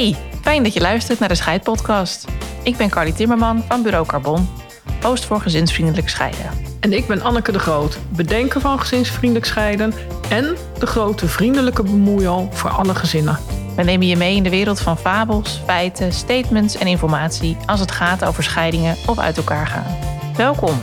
Hey, fijn dat je luistert naar de Scheidpodcast. Ik ben Carly Timmerman van Bureau Carbon, host voor gezinsvriendelijk scheiden. En ik ben Anneke de Groot, bedenker van gezinsvriendelijk scheiden en de grote vriendelijke bemoeial voor alle gezinnen. We nemen je mee in de wereld van fabels, feiten, statements en informatie als het gaat over scheidingen of uit elkaar gaan. Welkom.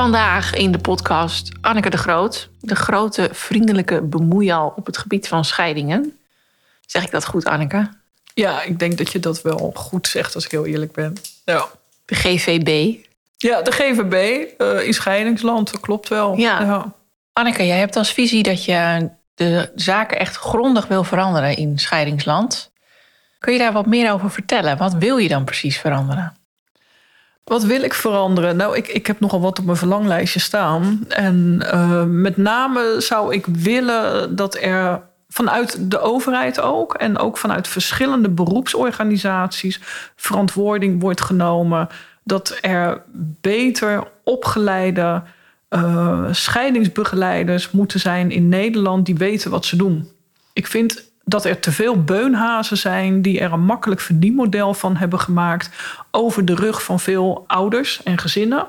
Vandaag in de podcast Anneke de Groot, de grote vriendelijke bemoeial op het gebied van scheidingen. Zeg ik dat goed, Anneke? Ja, ik denk dat je dat wel goed zegt als ik heel eerlijk ben. Ja. De GVB. Ja, de GVB uh, in scheidingsland, dat klopt wel. Ja. ja. Anneke, jij hebt als visie dat je de zaken echt grondig wil veranderen in scheidingsland. Kun je daar wat meer over vertellen? Wat wil je dan precies veranderen? Wat wil ik veranderen? Nou, ik, ik heb nogal wat op mijn verlanglijstje staan. En uh, met name zou ik willen dat er vanuit de overheid ook en ook vanuit verschillende beroepsorganisaties verantwoording wordt genomen dat er beter opgeleide uh, scheidingsbegeleiders moeten zijn in Nederland die weten wat ze doen. Ik vind dat er te veel beunhazen zijn die er een makkelijk verdienmodel van hebben gemaakt over de rug van veel ouders en gezinnen.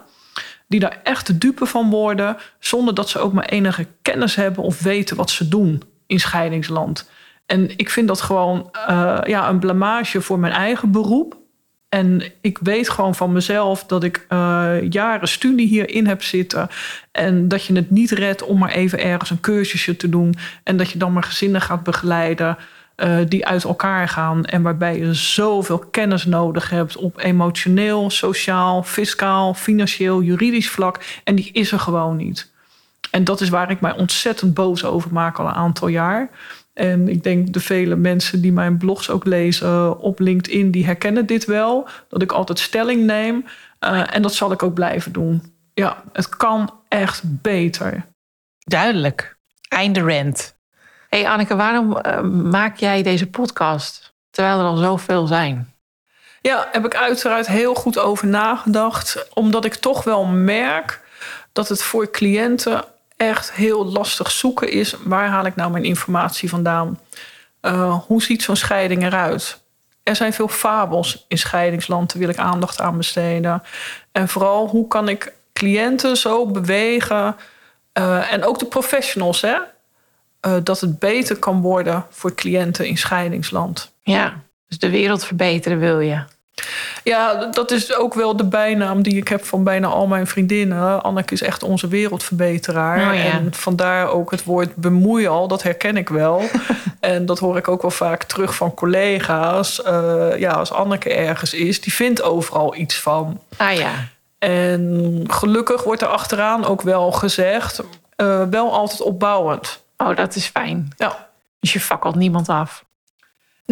Die daar echt de dupe van worden, zonder dat ze ook maar enige kennis hebben of weten wat ze doen in scheidingsland. En ik vind dat gewoon uh, ja, een blamage voor mijn eigen beroep. En ik weet gewoon van mezelf dat ik uh, jaren studie hierin heb zitten. En dat je het niet redt om maar even ergens een cursusje te doen. En dat je dan maar gezinnen gaat begeleiden uh, die uit elkaar gaan. En waarbij je zoveel kennis nodig hebt op emotioneel, sociaal, fiscaal, financieel, juridisch vlak. En die is er gewoon niet. En dat is waar ik mij ontzettend boos over maak al een aantal jaar. En ik denk de vele mensen die mijn blogs ook lezen op LinkedIn, die herkennen dit wel. Dat ik altijd stelling neem. Uh, en dat zal ik ook blijven doen. Ja, het kan echt beter. Duidelijk. Einde rent. hey Anneke, waarom uh, maak jij deze podcast terwijl er al zoveel zijn? Ja, heb ik uiteraard heel goed over nagedacht. Omdat ik toch wel merk dat het voor cliënten echt heel lastig zoeken is... waar haal ik nou mijn informatie vandaan? Uh, hoe ziet zo'n scheiding eruit? Er zijn veel fabels in scheidingsland, daar wil ik aandacht aan besteden. En vooral, hoe kan ik cliënten zo bewegen... Uh, en ook de professionals, hè? Uh, dat het beter kan worden voor cliënten in scheidingsland. Ja, dus de wereld verbeteren wil je. Ja, dat is ook wel de bijnaam die ik heb van bijna al mijn vriendinnen. Anneke is echt onze wereldverbeteraar. Oh, ja. En vandaar ook het woord bemoeien al, dat herken ik wel. en dat hoor ik ook wel vaak terug van collega's. Uh, ja, als Anneke ergens is, die vindt overal iets van. Ah ja. En gelukkig wordt er achteraan ook wel gezegd, uh, wel altijd opbouwend. Oh, dat is fijn. Ja. Dus je fakkelt niemand af.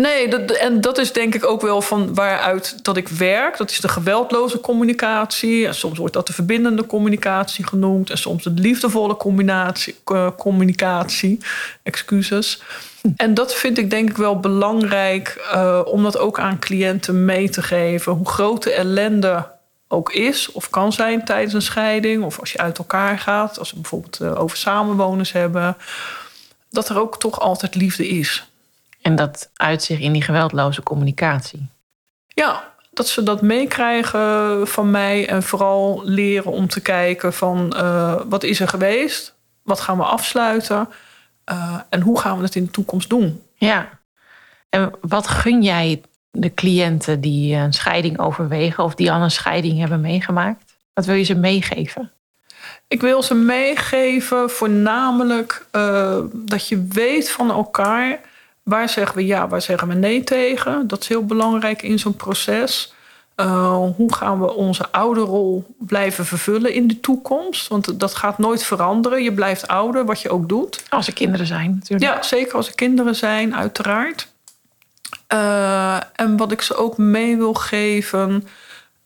Nee, dat, en dat is denk ik ook wel van waaruit dat ik werk. Dat is de geweldloze communicatie. En soms wordt dat de verbindende communicatie genoemd. En soms de liefdevolle combinatie, uh, communicatie. Excuses. En dat vind ik denk ik wel belangrijk uh, om dat ook aan cliënten mee te geven. Hoe groot de ellende ook is of kan zijn tijdens een scheiding. Of als je uit elkaar gaat. Als we bijvoorbeeld uh, over samenwoners hebben. Dat er ook toch altijd liefde is. En dat uit zich in die geweldloze communicatie. Ja, dat ze dat meekrijgen van mij en vooral leren om te kijken van uh, wat is er geweest, wat gaan we afsluiten uh, en hoe gaan we het in de toekomst doen. Ja, en wat gun jij de cliënten die een scheiding overwegen of die al een scheiding hebben meegemaakt? Wat wil je ze meegeven? Ik wil ze meegeven voornamelijk uh, dat je weet van elkaar Waar zeggen we ja, waar zeggen we nee tegen? Dat is heel belangrijk in zo'n proces. Uh, hoe gaan we onze ouderrol blijven vervullen in de toekomst? Want dat gaat nooit veranderen. Je blijft ouder, wat je ook doet. Als er kinderen zijn, natuurlijk. Ja, zeker als er kinderen zijn, uiteraard. Uh, en wat ik ze ook mee wil geven,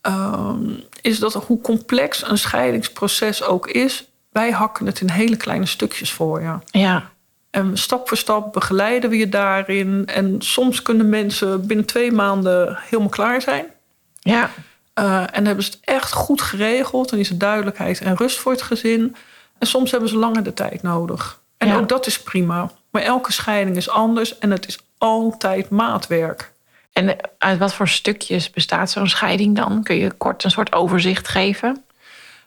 uh, is dat hoe complex een scheidingsproces ook is, wij hakken het in hele kleine stukjes voor je. Ja. En stap voor stap begeleiden we je daarin. En soms kunnen mensen binnen twee maanden helemaal klaar zijn. Ja. Uh, en hebben ze het echt goed geregeld. En is er duidelijkheid en rust voor het gezin. En soms hebben ze langer de tijd nodig. En Ja. ook dat is prima. Maar elke scheiding is anders en het is altijd maatwerk. En uit wat voor stukjes bestaat zo'n scheiding dan? Kun je kort een soort overzicht geven?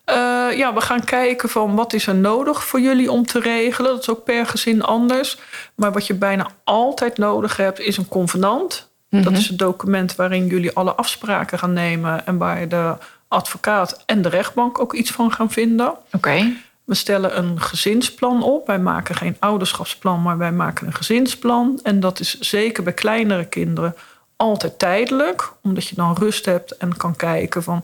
Eh, ja, we gaan kijken van wat is er nodig voor jullie om te regelen. Dat is ook per gezin anders. Maar wat je bijna altijd nodig hebt is een convenant. Dat is het document waarin jullie alle afspraken gaan nemen... en waar de advocaat en de rechtbank ook iets van gaan vinden. Oké. We stellen een gezinsplan op. Wij maken geen ouderschapsplan, maar wij maken een gezinsplan. En dat is zeker bij kleinere kinderen altijd tijdelijk. Omdat je dan rust hebt en kan kijken van...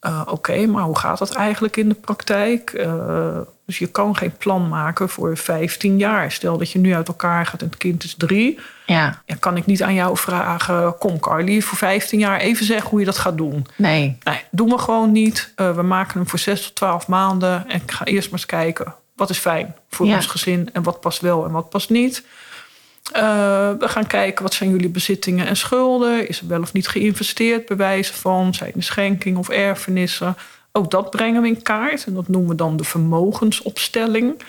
eh, oké, maar hoe gaat dat eigenlijk in de praktijk? Eh, dus je kan geen plan maken voor 15 jaar. Stel dat je nu uit elkaar gaat en het kind is drie... Ja, Ja, kan ik niet aan jou vragen... kom Carly, voor 15 jaar even zeggen hoe je dat gaat doen. nee. Nee, doen we gewoon niet. Eh, we maken hem voor 6 tot 12 maanden. En ik ga eerst maar eens kijken. Wat is fijn voor Ja. ons gezin en wat past wel en wat past niet. Eh, we gaan kijken wat zijn jullie bezittingen en schulden. Is er wel of niet geïnvesteerd, bewijzen van. Zijn er schenkingen of erfenissen. Ook dat brengen we in kaart. En dat noemen we dan de vermogensopstelling.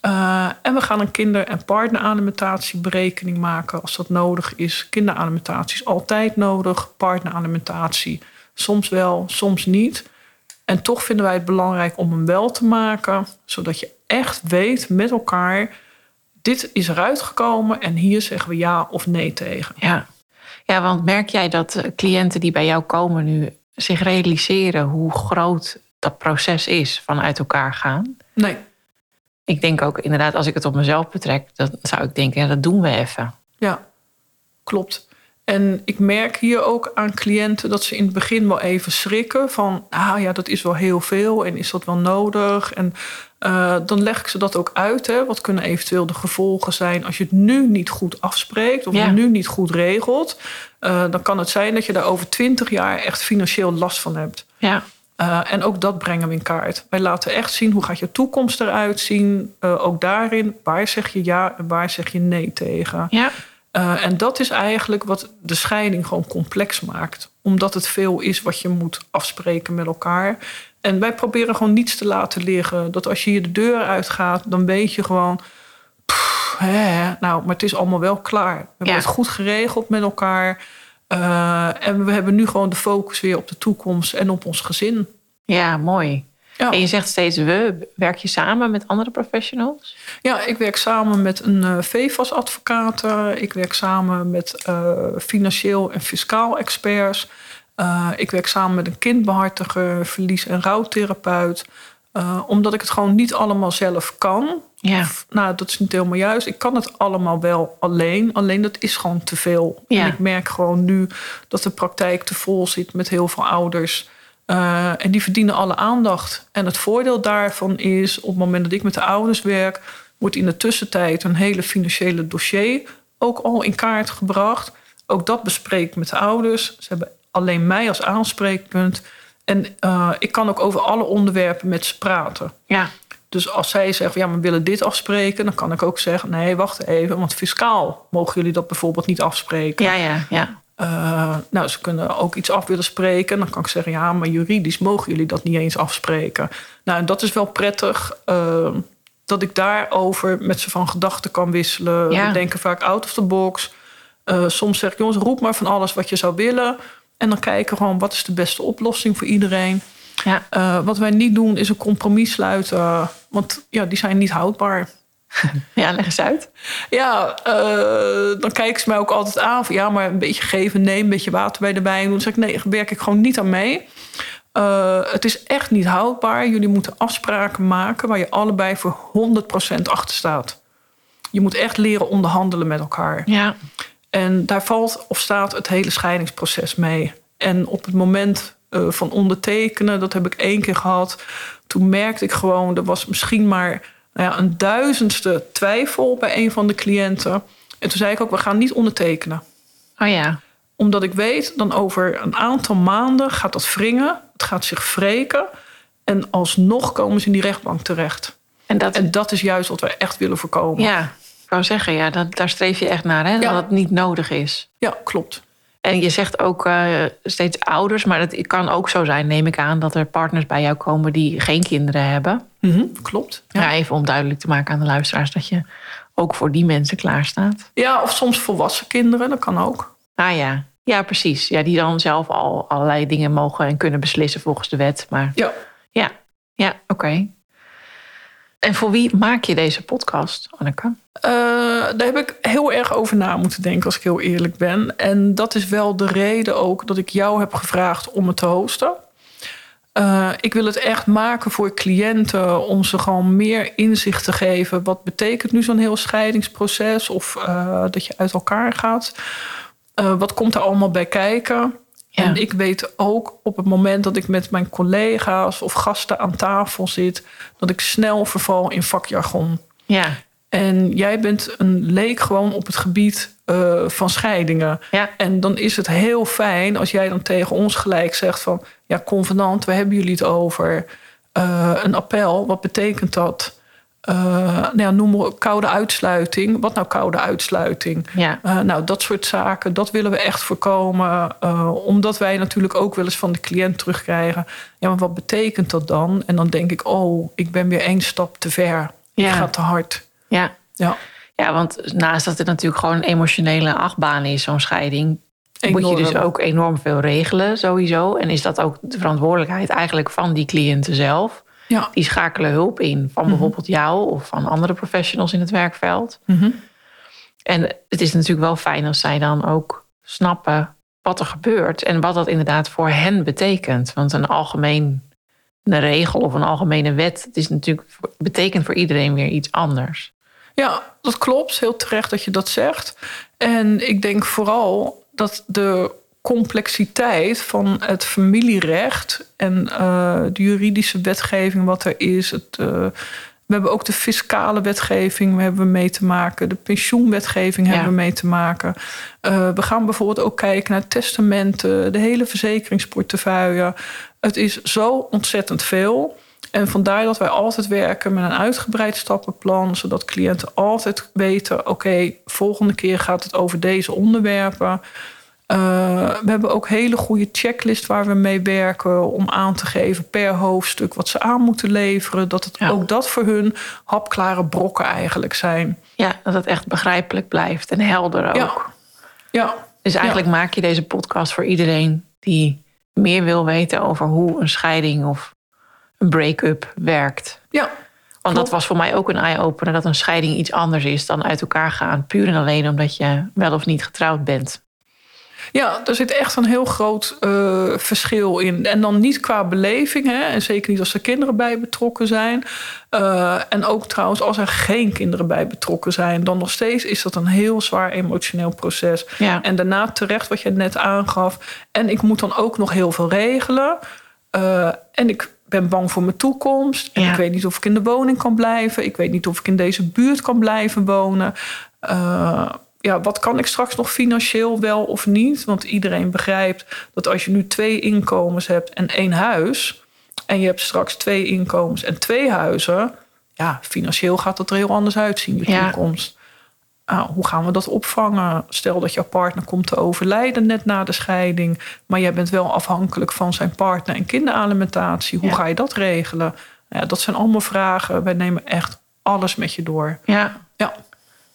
Eh, en we gaan een kinder- en partneralimentatie-berekening maken als dat nodig is. Kinderalimentatie is altijd nodig. Partneralimentatie soms wel, soms niet. En toch vinden wij het belangrijk om hem wel te maken, zodat je echt weet met elkaar: dit is eruit gekomen en hier zeggen we ja of nee tegen. Ja. ja, want merk jij dat eh, cliënten die bij jou komen nu zich realiseren hoe groot dat proces is van uit elkaar gaan? Nee, Ik denk ook inderdaad, als ik het op mezelf betrek, dan zou ik denken, ja, dat doen we even. ja, klopt. En ik merk hier ook aan cliënten dat ze in het begin wel even schrikken van, ah ja, dat is wel heel veel en is dat wel nodig? En eh, dan leg ik ze dat ook uit. Hè. Wat kunnen eventueel de gevolgen zijn als je het nu niet goed afspreekt of Ja. nu niet goed regelt? Eh, dan kan het zijn dat je daar over twintig jaar echt financieel last van hebt. Ja, Uh, en ook dat brengen we in kaart. Wij laten echt zien hoe gaat je toekomst eruit zien. Ook daarin, waar zeg je ja en waar zeg je nee tegen. ja, Uh, en dat is eigenlijk wat de scheiding gewoon complex maakt. Omdat het veel is wat je moet afspreken met elkaar. En wij proberen gewoon niets te laten liggen. Dat als je hier de deur uitgaat, dan weet je gewoon... pff, hè, nou, maar het is allemaal wel klaar. We hebben het goed geregeld met elkaar. Uh, en we hebben nu gewoon de focus weer op de toekomst en op ons gezin. ja, mooi. Ja. En je zegt steeds we. Werk je samen met andere professionals? Ja, ik werk samen met een uh, VFAS-advocaat. ik werk samen met uh, financieel en fiscaal experts. Uh, ik werk samen met een kindbehartiger, verlies- en rouwtherapeut. Uh, omdat ik het gewoon niet allemaal zelf kan. Ja. Of, nou, dat is niet helemaal juist. Ik kan het allemaal wel alleen. Alleen dat is gewoon te veel. Ja. En ik merk gewoon nu dat de praktijk te vol zit met heel veel ouders. Uh, en die verdienen alle aandacht. En het voordeel daarvan is, op het moment dat ik met de ouders werk, wordt in de tussentijd een hele financiële dossier ook al in kaart gebracht. Ook dat bespreek ik met de ouders. Ze hebben alleen mij als aanspreekpunt. En uh, ik kan ook over alle onderwerpen met ze praten. Ja. Dus als zij zeggen, ja, we willen dit afspreken, dan kan ik ook zeggen, nee, wacht even, want fiscaal mogen jullie dat bijvoorbeeld niet afspreken. Ja, ja, ja. Uh, nou, ze kunnen ook iets af willen spreken. Dan kan ik zeggen, ja, maar juridisch mogen jullie dat niet eens afspreken. Nou, en dat is wel prettig. Uh, dat ik daarover met ze van gedachten kan wisselen. Ja. We denken vaak out of the box. Uh, soms zeg ik, jongens, roep maar van alles wat je zou willen. En dan kijken we gewoon, wat is de beste oplossing voor iedereen. Ja. Uh, wat wij niet doen, is een compromis sluiten. Want ja, die zijn niet houdbaar. Ja, leg eens uit. Ja, uh, dan kijken ze mij ook altijd aan van ja, maar een beetje geven, nee, een beetje water bij de wijn. Dan zeg ik nee, daar werk ik gewoon niet aan mee. Uh, het is echt niet houdbaar. Jullie moeten afspraken maken waar je allebei voor 100% achter staat. Je moet echt leren onderhandelen met elkaar. Ja. En daar valt of staat het hele scheidingsproces mee. En op het moment uh, van ondertekenen, dat heb ik één keer gehad. Toen merkte ik gewoon, er was misschien maar nou ja, een duizendste twijfel bij een van de cliënten. En toen zei ik ook, we gaan niet ondertekenen. Oh ja. Omdat ik weet, dan over een aantal maanden gaat dat wringen. Het gaat zich wreken. En alsnog komen ze in die rechtbank terecht. En dat, en dat is juist wat we echt willen voorkomen. Ja, ik wou zeggen, ja, dat, daar streef je echt naar, hè? Ja. Dat het niet nodig is. Ja, klopt. En je zegt ook uh, steeds ouders, maar het kan ook zo zijn, neem ik aan, dat er partners bij jou komen die geen kinderen hebben. Mm Klopt. Ja. ja. even om duidelijk te maken aan de luisteraars dat je ook voor die mensen klaar staat. Ja, of soms volwassen kinderen, dat kan ook. Ah ja, ja precies. Ja, die dan zelf al allerlei dingen mogen en kunnen beslissen volgens de wet. Maar ja, ja, ja oké. En voor wie maak je deze podcast, Anneke? Uh, daar heb ik heel erg over na moeten denken, als ik heel eerlijk ben. En dat is wel de reden ook dat ik jou heb gevraagd om het te hosten. Uh, ik wil het echt maken voor cliënten om ze gewoon meer inzicht te geven. Wat betekent nu zo'n heel scheidingsproces of uh, dat je uit elkaar gaat? wat komt er allemaal bij kijken? En ik weet ook op het moment dat ik met mijn collega's of gasten aan tafel zit, dat ik snel verval in vakjargon. Ja. En jij bent een leek gewoon op het gebied uh, van scheidingen. Ja. En dan is het heel fijn als jij dan tegen ons gelijk zegt van... ja, convenant, we hebben jullie het over. Uh, een appel, wat betekent dat? Uh, nou ja, noem maar koude uitsluiting. Wat nou koude uitsluiting? Ja. Uh, nou, dat soort zaken, dat willen we echt voorkomen. Uh, omdat wij natuurlijk ook wel eens van de cliënt terugkrijgen... ja, maar wat betekent dat dan? En dan denk ik, oh, ik ben weer één stap te ver. Ja. Het gaat te hard. Ja. ja. Ja, want naast dat het natuurlijk gewoon een emotionele achtbaan is, zo'n scheiding... Enorm. moet je dus ook enorm veel regelen, sowieso. En is dat ook de verantwoordelijkheid eigenlijk van die cliënten zelf... Ja. Die schakelen hulp in van bijvoorbeeld jou of van andere professionals in het werkveld. Mm -hmm. En het is natuurlijk wel fijn als zij dan ook snappen wat er gebeurt en wat dat inderdaad voor hen betekent. Want een algemeen een regel of een algemene wet, het is natuurlijk betekent voor iedereen weer iets anders. Ja, dat klopt. Heel terecht dat je dat zegt. En ik denk vooral dat de complexiteit van het familierecht en uh, de juridische wetgeving wat er is. Het, uh, we hebben ook de fiscale wetgeving we hebben mee te maken. De pensioenwetgeving ja. hebben we mee te maken. Uh, we gaan bijvoorbeeld ook kijken naar testamenten, de hele verzekeringsportefeuille. Het is zo ontzettend veel. En vandaar dat wij altijd werken met een uitgebreid stappenplan, zodat cliënten altijd weten: oké, okay, volgende keer gaat het over deze onderwerpen. Uh, we hebben ook hele goede checklist waar we mee werken om aan te geven per hoofdstuk wat ze aan moeten leveren. Dat het ja. ook dat voor hun hapklare brokken eigenlijk zijn. Ja, dat het echt begrijpelijk blijft en helder ook. Ja. ja. Dus eigenlijk ja. maak je deze podcast voor iedereen die meer wil weten over hoe een scheiding of een break-up werkt. Ja. Want Klopt. dat was voor mij ook een eye-opener dat een scheiding iets anders is dan uit elkaar gaan. Puur en alleen omdat je wel of niet getrouwd bent. Ja, er zit echt een heel groot uh, verschil in. En dan niet qua beleving, hè, en zeker niet als er kinderen bij betrokken zijn. Uh, en ook trouwens, als er geen kinderen bij betrokken zijn, dan nog steeds is dat een heel zwaar emotioneel proces. Ja. En daarna terecht, wat je net aangaf. En ik moet dan ook nog heel veel regelen. Uh, en ik ben bang voor mijn toekomst. En Ja. ik weet niet of ik in de woning kan blijven. Ik weet niet of ik in deze buurt kan blijven wonen. Uh, ja, wat kan ik straks nog financieel wel of niet? Want iedereen begrijpt dat als je nu twee inkomens hebt en één huis. en je hebt straks twee inkomens en twee huizen. ja, financieel gaat dat er heel anders uitzien, je Ja. toekomst. Nou, hoe gaan we dat opvangen? Stel dat jouw partner komt te overlijden net na de scheiding. maar jij bent wel afhankelijk van zijn partner en kinderalimentatie. Hoe Ja. ga je dat regelen? Ja, dat zijn allemaal vragen. Wij nemen echt alles met je door. Ja.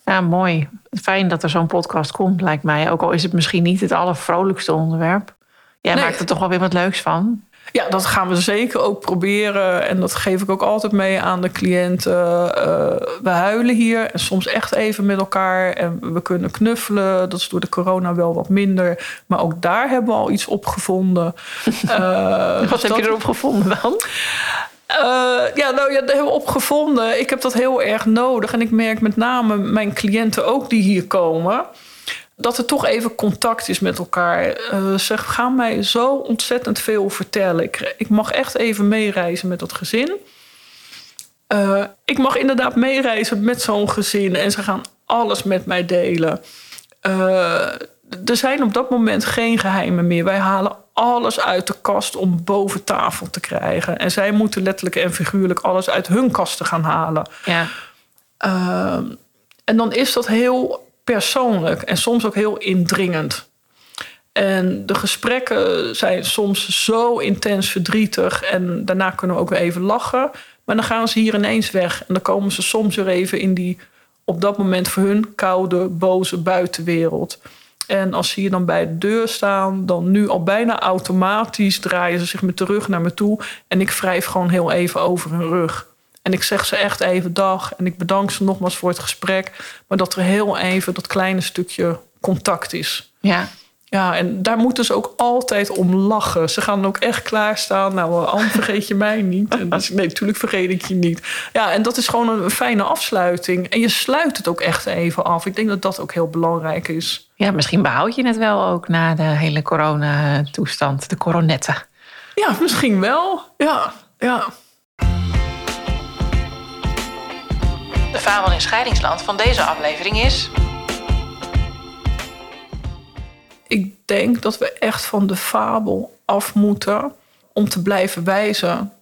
Ja. Mooi. Fijn dat er zo'n podcast komt, lijkt mij. Ook al is het misschien niet het allervrolijkste onderwerp. Jij Nee. maakt er toch wel weer wat leuks van. Ja, dat gaan we zeker ook proberen. En dat geef ik ook altijd mee aan de cliënten. Uh, we huilen hier en soms echt even met elkaar. En we kunnen knuffelen. Dat is door de corona wel wat minder. Maar ook daar hebben we al iets op gevonden. Uh, Wat dus heb dat- je erop gevonden dan? Uh, ja, nou ja, daar hebben we op gevonden. Ik heb dat heel erg nodig. En ik merk met name mijn cliënten ook die hier komen. Dat er toch even contact is met elkaar. Uh, ze gaan mij zo ontzettend veel vertellen. Ik, ik mag echt even meereizen met dat gezin. Uh, ik mag inderdaad meereizen met zo'n gezin. En ze gaan alles met mij delen. Er zijn op dat moment geen geheimen meer. Wij halen alles uit de kast om boven tafel te krijgen. En zij moeten letterlijk en figuurlijk alles uit hun kasten gaan halen. Ja. Uh, en dan is dat heel persoonlijk en soms ook heel indringend. En de gesprekken zijn soms zo intens verdrietig. En daarna kunnen we ook weer even lachen. Maar dan gaan ze hier ineens weg. En dan komen ze soms weer even in die op dat moment voor hun koude, boze buitenwereld. En als ze hier dan bij de deur staan, dan nu al bijna automatisch draaien ze zich met de rug naar me toe. En ik wrijf gewoon heel even over hun rug. En ik zeg ze echt even dag. En ik bedank ze nogmaals voor het gesprek. Maar dat er heel even dat kleine stukje contact is. Ja. Ja, en daar moeten ze ook altijd om lachen. Ze gaan ook echt klaarstaan. Nou, Anne, vergeet je mij niet. En dus, nee, natuurlijk vergeet ik je niet. Ja, en dat is gewoon een fijne afsluiting. En je sluit het ook echt even af. Ik denk dat dat ook heel belangrijk is. Ja, misschien behoud je het wel ook na de hele coronatoestand, de coronetten. Ja, misschien wel. Ja, ja. De fabel in scheidingsland van deze aflevering is... denk dat we echt van de fabel af moeten om te blijven wijzen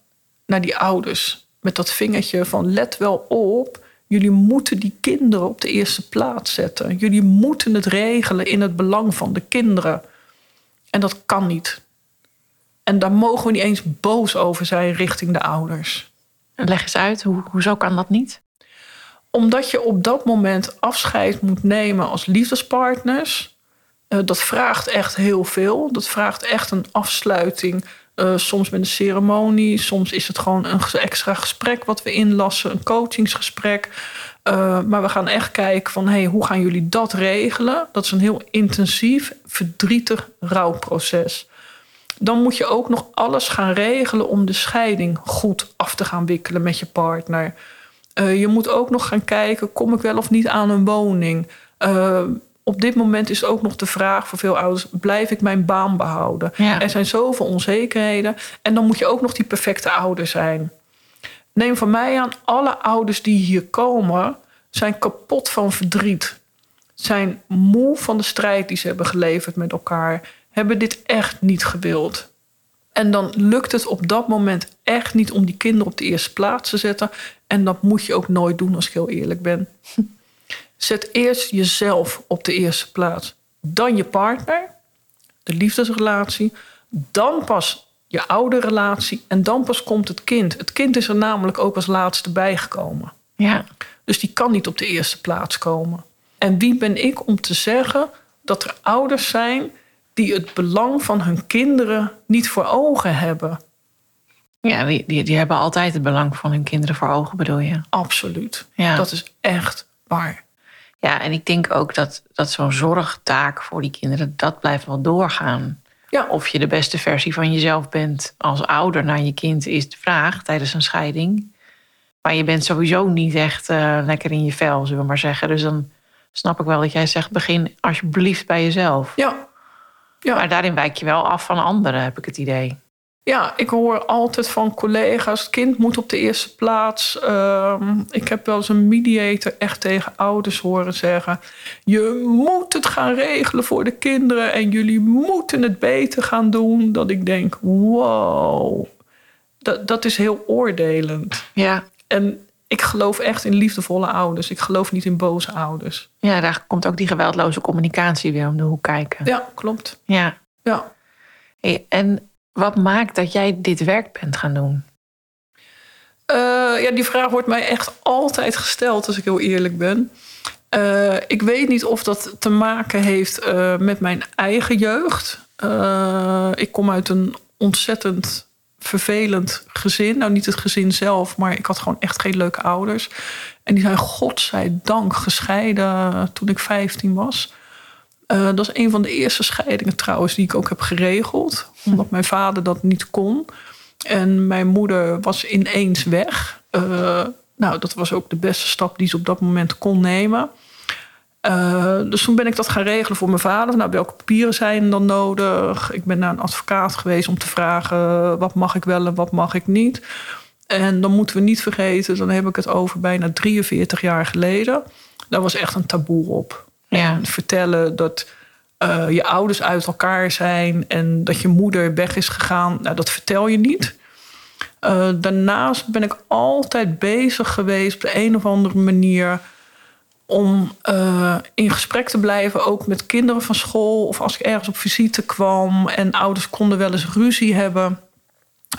naar die ouders. Met dat vingertje van let wel op, jullie moeten die kinderen op de eerste plaats zetten. Jullie moeten het regelen in het belang van de kinderen. En dat kan niet. En daar mogen we niet eens boos over zijn richting de ouders. Leg eens uit, hoe, hoezo kan dat niet? Omdat je op dat moment afscheid moet nemen als liefdespartners. Uh, dat vraagt echt heel veel. Dat vraagt echt een afsluiting. Uh, soms met een ceremonie, soms is het gewoon een extra gesprek wat we inlassen, een coachingsgesprek. Uh, maar we gaan echt kijken van hey, hoe gaan jullie dat regelen? Dat is een heel intensief, verdrietig rouwproces. Dan moet je ook nog alles gaan regelen om de scheiding goed af te gaan wikkelen met je partner. Je moet ook nog gaan kijken, kom ik wel of niet aan een woning? Op dit moment is ook nog de vraag voor veel ouders: blijf ik mijn baan behouden? Ja. Er zijn zoveel onzekerheden. En dan moet je ook nog die perfecte ouder zijn. Neem van mij aan, alle ouders die hier komen, zijn kapot van verdriet. Zijn moe van de strijd die ze hebben geleverd met elkaar. Hebben dit echt niet gewild. En dan lukt het op dat moment echt niet om die kinderen op de eerste plaats te zetten. En dat moet je ook nooit doen als ik heel eerlijk ben. Zet eerst jezelf op de eerste plaats. Dan je partner, de liefdesrelatie. Dan pas je oude relatie. En dan pas komt het kind. Het kind is er namelijk ook als laatste bijgekomen. Ja. Dus die kan niet op de eerste plaats komen. En wie ben ik om te zeggen dat er ouders zijn die het belang van hun kinderen niet voor ogen hebben? Ja, die, die, die hebben altijd het belang van hun kinderen voor ogen, bedoel je? Absoluut. Ja. Dat is echt waar. Ja, en ik denk ook dat, dat zo'n zorgtaak voor die kinderen, dat blijft wel doorgaan. Ja. Of je de beste versie van jezelf bent als ouder naar je kind, is de vraag tijdens een scheiding. Maar je bent sowieso niet echt uh, lekker in je vel, zullen we maar zeggen. Dus dan snap ik wel dat jij zegt, begin alsjeblieft bij jezelf. Ja. ja. Maar daarin wijk je wel af van anderen, heb ik het idee. Ja, ik hoor altijd van collega's: het kind moet op de eerste plaats. Uh, ik heb wel eens een mediator echt tegen ouders horen zeggen: Je moet het gaan regelen voor de kinderen en jullie moeten het beter gaan doen. Dat ik denk: wow, dat, dat is heel oordelend. Ja. En ik geloof echt in liefdevolle ouders. Ik geloof niet in boze ouders. Ja, daar komt ook die geweldloze communicatie weer om de hoek kijken. Ja, klopt. Ja. Ja. Hey, en wat maakt dat jij dit werk bent gaan doen? Uh, ja, die vraag wordt mij echt altijd gesteld, als ik heel eerlijk ben. Uh, ik weet niet of dat te maken heeft uh, met mijn eigen jeugd. ik kom uit een ontzettend vervelend gezin. Nou, niet het gezin zelf, maar ik had gewoon echt geen leuke ouders. En die zijn godzijdank gescheiden toen ik 15 was. Uh, dat is een van de eerste scheidingen trouwens die ik ook heb geregeld. Omdat mijn vader dat niet kon. En mijn moeder was ineens weg. Uh, nou, dat was ook de beste stap die ze op dat moment kon nemen. Uh, dus toen ben ik dat gaan regelen voor mijn vader. Nou, welke papieren zijn dan nodig? Ik ben naar een advocaat geweest om te vragen... wat mag ik wel en wat mag ik niet? En dan moeten we niet vergeten... dan heb ik het over bijna 43 jaar geleden. Daar was echt een taboe op. Ja. En vertellen dat uh, je ouders uit elkaar zijn en dat je moeder weg is gegaan, nou, dat vertel je niet. Uh, daarnaast ben ik altijd bezig geweest op de een of andere manier om uh, in gesprek te blijven, ook met kinderen van school. Of als ik ergens op visite kwam en ouders konden wel eens ruzie hebben.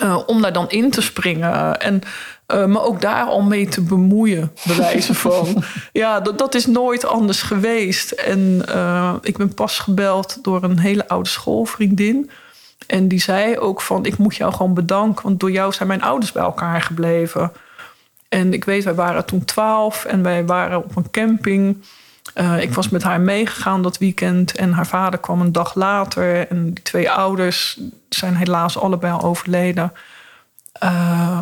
Uh, om daar dan in te springen. En uh, me ook daar al mee te bemoeien, bewijzen van. ja, dat, dat is nooit anders geweest. En ik ben pas gebeld door een hele oude schoolvriendin. En die zei ook van, ik moet jou gewoon bedanken... want door jou zijn mijn ouders bij elkaar gebleven. En ik weet, wij waren toen twaalf en wij waren op een camping. Uh, ik was met haar meegegaan dat weekend en haar vader kwam een dag later. En die twee ouders zijn helaas allebei al overleden. Uh,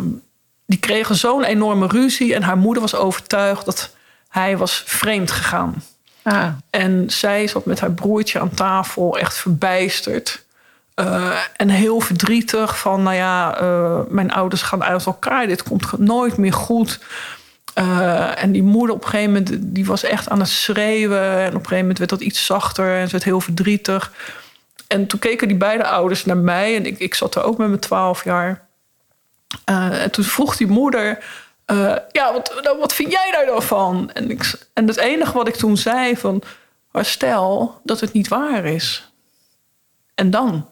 die kregen zo'n enorme ruzie en haar moeder was overtuigd dat hij was vreemd gegaan. Ah. En zij zat met haar broertje aan tafel, echt verbijsterd. Uh, en heel verdrietig van, nou ja, uh, mijn ouders gaan uit elkaar. Dit komt nooit meer goed. Uh, en die moeder op een gegeven moment, die was echt aan het schreeuwen. En op een gegeven moment werd dat iets zachter en ze werd heel verdrietig. En toen keken die beide ouders naar mij. En ik, ik zat er ook met mijn twaalf jaar. en toen vroeg die moeder... ja, wat, nou, wat vind jij daar dan van? En, ik, en het enige wat ik toen zei van... Maar stel dat het niet waar is. En dan?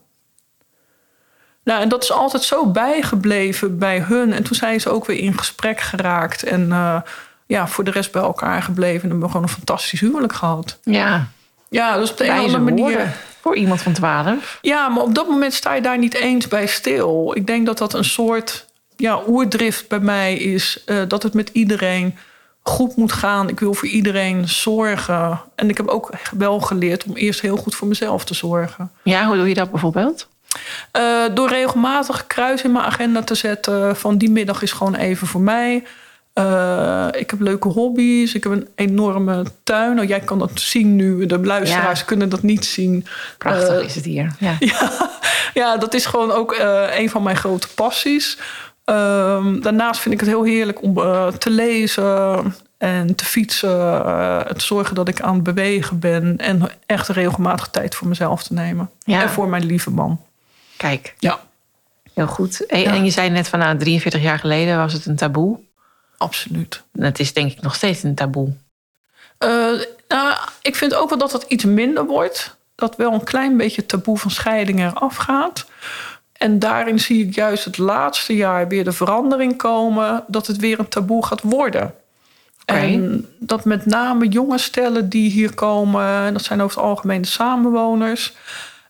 Nou, en dat is altijd zo bijgebleven bij hun. En toen zijn ze ook weer in gesprek geraakt. En uh, ja, voor de rest bij elkaar gebleven. En hebben we gewoon een fantastisch huwelijk gehad. Ja. Ja, dus op de een of andere manier. Voor iemand van twaalf. Ja, maar op dat moment sta je daar niet eens bij stil. Ik denk dat dat een soort ja, oerdrift bij mij is. Uh, dat het met iedereen goed moet gaan. Ik wil voor iedereen zorgen. En ik heb ook wel geleerd om eerst heel goed voor mezelf te zorgen. Ja, hoe doe je dat bijvoorbeeld? Uh, door regelmatig kruis in mijn agenda te zetten van die middag is gewoon even voor mij. Uh, ik heb leuke hobby's. Ik heb een enorme tuin. Nou, jij kan dat zien nu. De luisteraars kunnen dat niet zien. Prachtig uh, is het hier. Ja. ja, ja, dat is gewoon ook een van mijn grote passies. Ehm, daarnaast vind ik het heel heerlijk om te lezen en te fietsen. te zorgen dat ik aan het bewegen ben. En echt regelmatig tijd voor mezelf te nemen. En voor mijn lieve man. Kijk. Ja. Heel goed. En, en, je zei net van nou, 43 jaar geleden was het een taboe. Absoluut. Het is denk ik nog steeds een taboe. Uh, nou, ik vind ook wel dat het iets minder wordt. Dat wel een klein beetje taboe van scheiding eraf gaat. En daarin zie ik juist het laatste jaar weer de verandering komen. Dat het weer een taboe gaat worden. Okay. En dat met name jonge stellen die hier komen, dat zijn over het algemeen de samenwoners.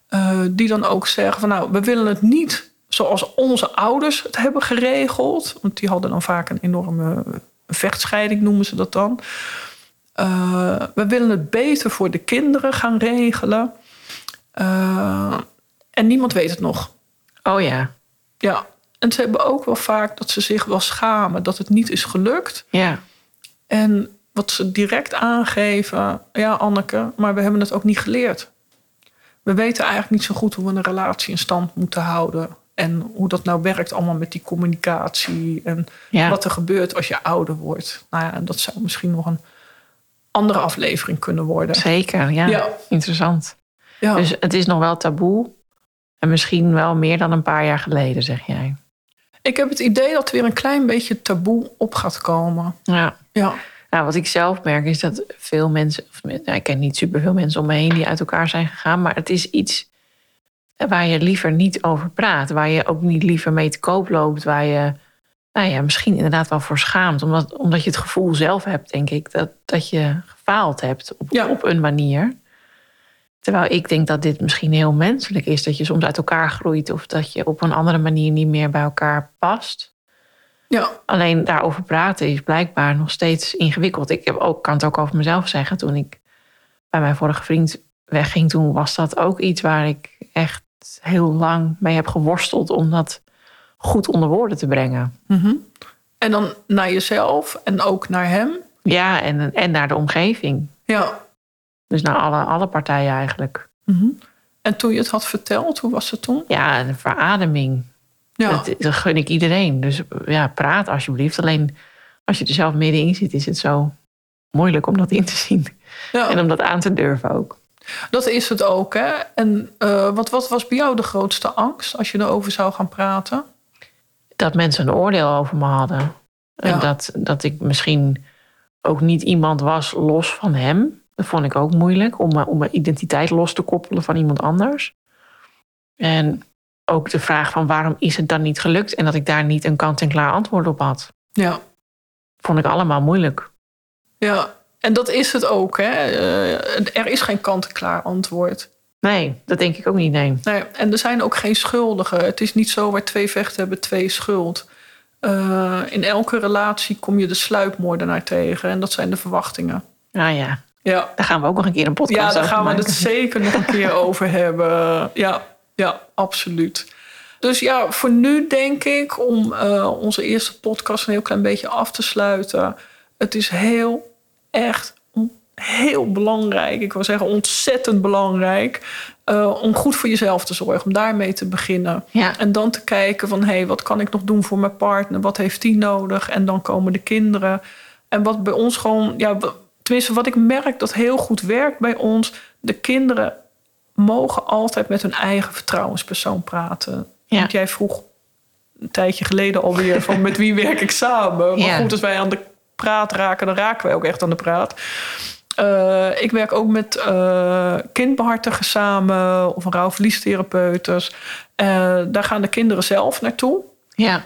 Uh, die dan ook zeggen van nou, we willen het niet zoals onze ouders het hebben geregeld. Want die hadden dan vaak een enorme vechtscheiding, noemen ze dat dan. Uh, we willen het beter voor de kinderen gaan regelen. Uh, en niemand weet het nog. Oh ja. Ja. En ze hebben ook wel vaak dat ze zich wel schamen dat het niet is gelukt. Ja. En wat ze direct aangeven, ja, Anneke, maar we hebben het ook niet geleerd we weten eigenlijk niet zo goed hoe we een relatie in stand moeten houden. En hoe dat nou werkt allemaal met die communicatie. En wat er gebeurt als je ouder wordt. Nou ja, dat zou misschien nog een andere aflevering kunnen worden. Zeker, ja. ja. Interessant. Ja. Dus het is nog wel taboe. En misschien wel meer dan een paar jaar geleden, zeg jij. Ik heb het idee dat er weer een klein beetje taboe op gaat komen. Ja. ja. Nou, wat ik zelf merk is dat veel mensen, of, nou, ik ken niet superveel mensen om me heen die uit elkaar zijn gegaan, maar het is iets waar je liever niet over praat, waar je ook niet liever mee te koop loopt, waar je nou ja, misschien inderdaad wel voor schaamt, omdat, omdat je het gevoel zelf hebt, denk ik, dat, dat je gefaald hebt op, op een manier. Terwijl ik denk dat dit misschien heel menselijk is, dat je soms uit elkaar groeit of dat je op een andere manier niet meer bij elkaar past. Ja. Alleen daarover praten is blijkbaar nog steeds ingewikkeld. Ik heb ook, kan het ook over mezelf zeggen. Toen ik bij mijn vorige vriend wegging, toen was dat ook iets waar ik echt heel lang mee heb geworsteld om dat goed onder woorden te brengen. Mhm. En dan naar jezelf en ook naar hem? Ja, en, en naar de omgeving. Ja. Dus naar alle, alle partijen eigenlijk. Mhm. En toen je het had verteld, hoe was het toen? Ja, een verademing. Ja. Dat, gun ik iedereen. Dus ja, praat alsjeblieft. Alleen als je er zelf middenin zit, is het zo moeilijk om dat in te zien. Ja. En om dat aan te durven ook. Dat is het ook, hè? En uh, wat, wat was bij jou de grootste angst als je erover zou gaan praten? Dat mensen een oordeel over me hadden. En dat, dat ik misschien ook niet iemand was los van hem. Dat vond ik ook moeilijk, om, om mijn identiteit los te koppelen van iemand anders. En ook de vraag van waarom is het dan niet gelukt en dat ik daar niet een kant-en-klaar antwoord op had. Ja. Vond ik allemaal moeilijk. Ja, en dat is het ook. Hè? Eh, er is geen kant-en-klaar antwoord. Nee, dat denk ik ook niet, nee. nee. En er zijn ook geen schuldigen. Het is niet zo waar twee vechten hebben, twee schuld. Uh, in elke relatie kom je de sluipmoordenaar tegen. En dat zijn de verwachtingen. Ah ja. ja. Daar gaan we ook nog een keer een podcast over Ja, daar gaan we het zeker nog een keer over hebben. Ja, ja, absoluut. Dus ja, voor nu denk ik, om uh, onze eerste podcast een heel klein beetje af te sluiten. Het is heel, echt heel belangrijk. Ik wil zeggen ontzettend belangrijk. Uh, om goed voor jezelf te zorgen, om daarmee te beginnen. Ja. En dan te kijken van, hé, hey, wat kan ik nog doen voor mijn partner? Wat heeft die nodig? En dan komen de kinderen. En wat bij ons gewoon, ja, tenminste wat ik merk dat heel goed werkt bij ons. De kinderen mogen altijd met hun eigen vertrouwenspersoon praten. Ja. Want jij vroeg een tijdje geleden alweer van met wie werk ik samen. Maar Ja. goed, als wij aan de praat raken, dan raken wij ook echt aan de praat. Uh, ik werk ook met uh, kindbehartigen samen of rouwverliestherapeutes. Uh, daar gaan de kinderen zelf naartoe. Ja.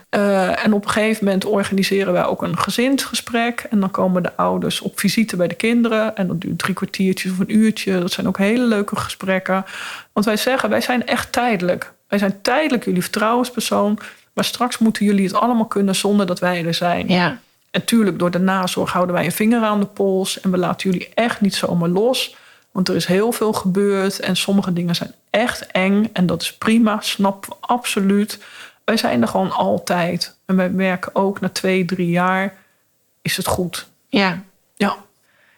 en op een gegeven moment organiseren wij ook een gezinsgesprek. En dan komen de ouders op visite bij de kinderen. En dat duurt drie kwartiertjes of een uurtje. Dat zijn ook hele leuke gesprekken. Want wij zeggen, wij zijn echt tijdelijk. Wij zijn tijdelijk jullie vertrouwenspersoon. Maar straks moeten jullie het allemaal kunnen zonder dat wij er zijn. Ja. En tuurlijk, door de nazorg houden wij een vinger aan de pols. En we laten jullie echt niet zomaar los. Want er is heel veel gebeurd. En sommige dingen zijn echt eng. En dat is prima, snappen we absoluut. Wij zijn er gewoon altijd. En wij merken ook na twee, drie jaar is het goed. Ja. Ja.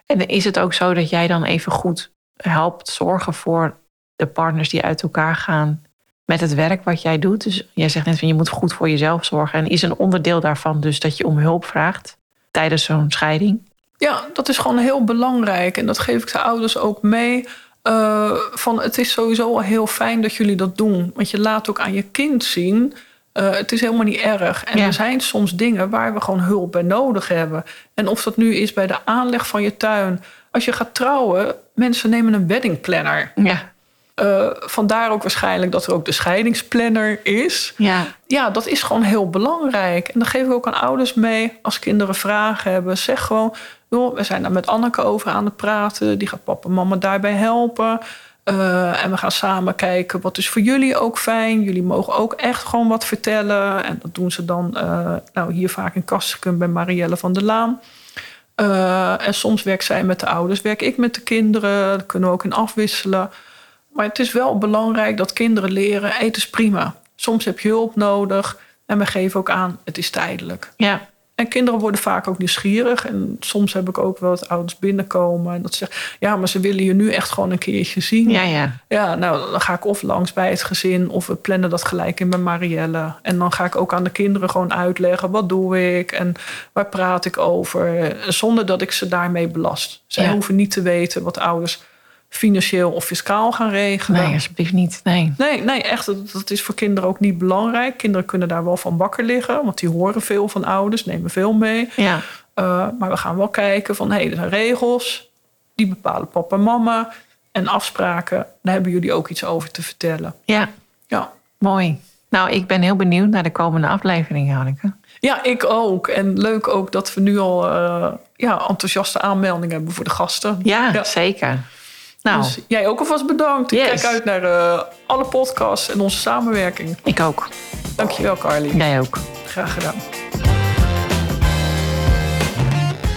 En is het ook zo dat jij dan even goed helpt zorgen voor de partners die uit elkaar gaan met het werk wat jij doet? Dus jij zegt net van je moet goed voor jezelf zorgen. En is een onderdeel daarvan dus dat je om hulp vraagt tijdens zo'n scheiding? Ja, dat is gewoon heel belangrijk. En dat geef ik de ouders ook mee. Uh, van het is sowieso al heel fijn dat jullie dat doen. Want je laat ook aan je kind zien. Uh, het is helemaal niet erg. En Ja. er zijn soms dingen waar we gewoon hulp bij nodig hebben. En of dat nu is bij de aanleg van je tuin. Als je gaat trouwen, mensen nemen een weddingplanner. Ja. Uh, vandaar ook waarschijnlijk dat er ook de scheidingsplanner is. Ja. Ja, dat is gewoon heel belangrijk. En dan geef ik ook aan ouders mee. Als kinderen vragen hebben, zeg gewoon... joh, we zijn daar met Anneke over aan het praten. Die gaat papa en mama daarbij helpen. Uh, en we gaan samen kijken wat is voor jullie ook fijn. Jullie mogen ook echt gewoon wat vertellen. En dat doen ze dan uh, nou, hier vaak in Kastrikum bij Marielle van der Laan. Uh, en soms werkt zij met de ouders, werk ik met de kinderen. Daar kunnen we ook in afwisselen. Maar het is wel belangrijk dat kinderen leren: eten is prima. Soms heb je hulp nodig. En we geven ook aan: het is tijdelijk. Ja. En kinderen worden vaak ook nieuwsgierig. En soms heb ik ook wel dat ouders binnenkomen. En dat ze zeggen: ja, maar ze willen je nu echt gewoon een keertje zien. Ja, ja. Ja, nou, dan ga ik of langs bij het gezin. Of we plannen dat gelijk in bij Marielle. En dan ga ik ook aan de kinderen gewoon uitleggen: wat doe ik en waar praat ik over. Zonder dat ik ze daarmee belast. Zij Ja. hoeven niet te weten wat ouders financieel of fiscaal gaan regelen. Nee, alsjeblieft niet. Nee. Nee, nee, echt. Dat, is voor kinderen ook niet belangrijk. Kinderen kunnen daar wel van wakker liggen, want die horen veel van ouders, nemen veel mee. Ja. Uh, maar we gaan wel kijken van, hé, hey, er zijn regels. Die bepalen papa en mama. En afspraken, daar hebben jullie ook iets over te vertellen. Ja. Ja, Mooi. Nou, ik ben heel benieuwd naar de komende aflevering, Hanneke. ja ik ook. En leuk ook dat we nu al uh, ja, enthousiaste aanmeldingen hebben voor de gasten. Ja, Ja. zeker. Nou, Dus jij ook alvast bedankt. Ik Yes. kijk uit naar uh, alle podcasts en onze samenwerking. ik ook. Dankjewel, Carly. Jij ook. Graag gedaan.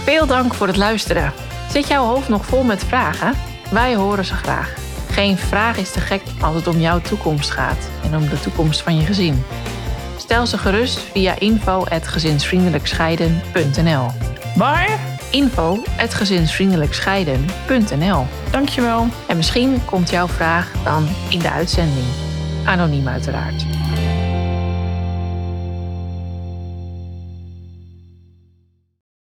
Veel dank voor het luisteren. Zit jouw hoofd nog vol met vragen? Wij horen ze graag. Geen vraag is te gek als het om jouw toekomst gaat en om de toekomst van je gezin. Stel ze gerust via info.gezinsvriendelijkscheiden.nl Maar, info.gezinsvriendelijkscheiden.nl dankjewel. En misschien komt jouw vraag dan in de uitzending. Anoniem uiteraard.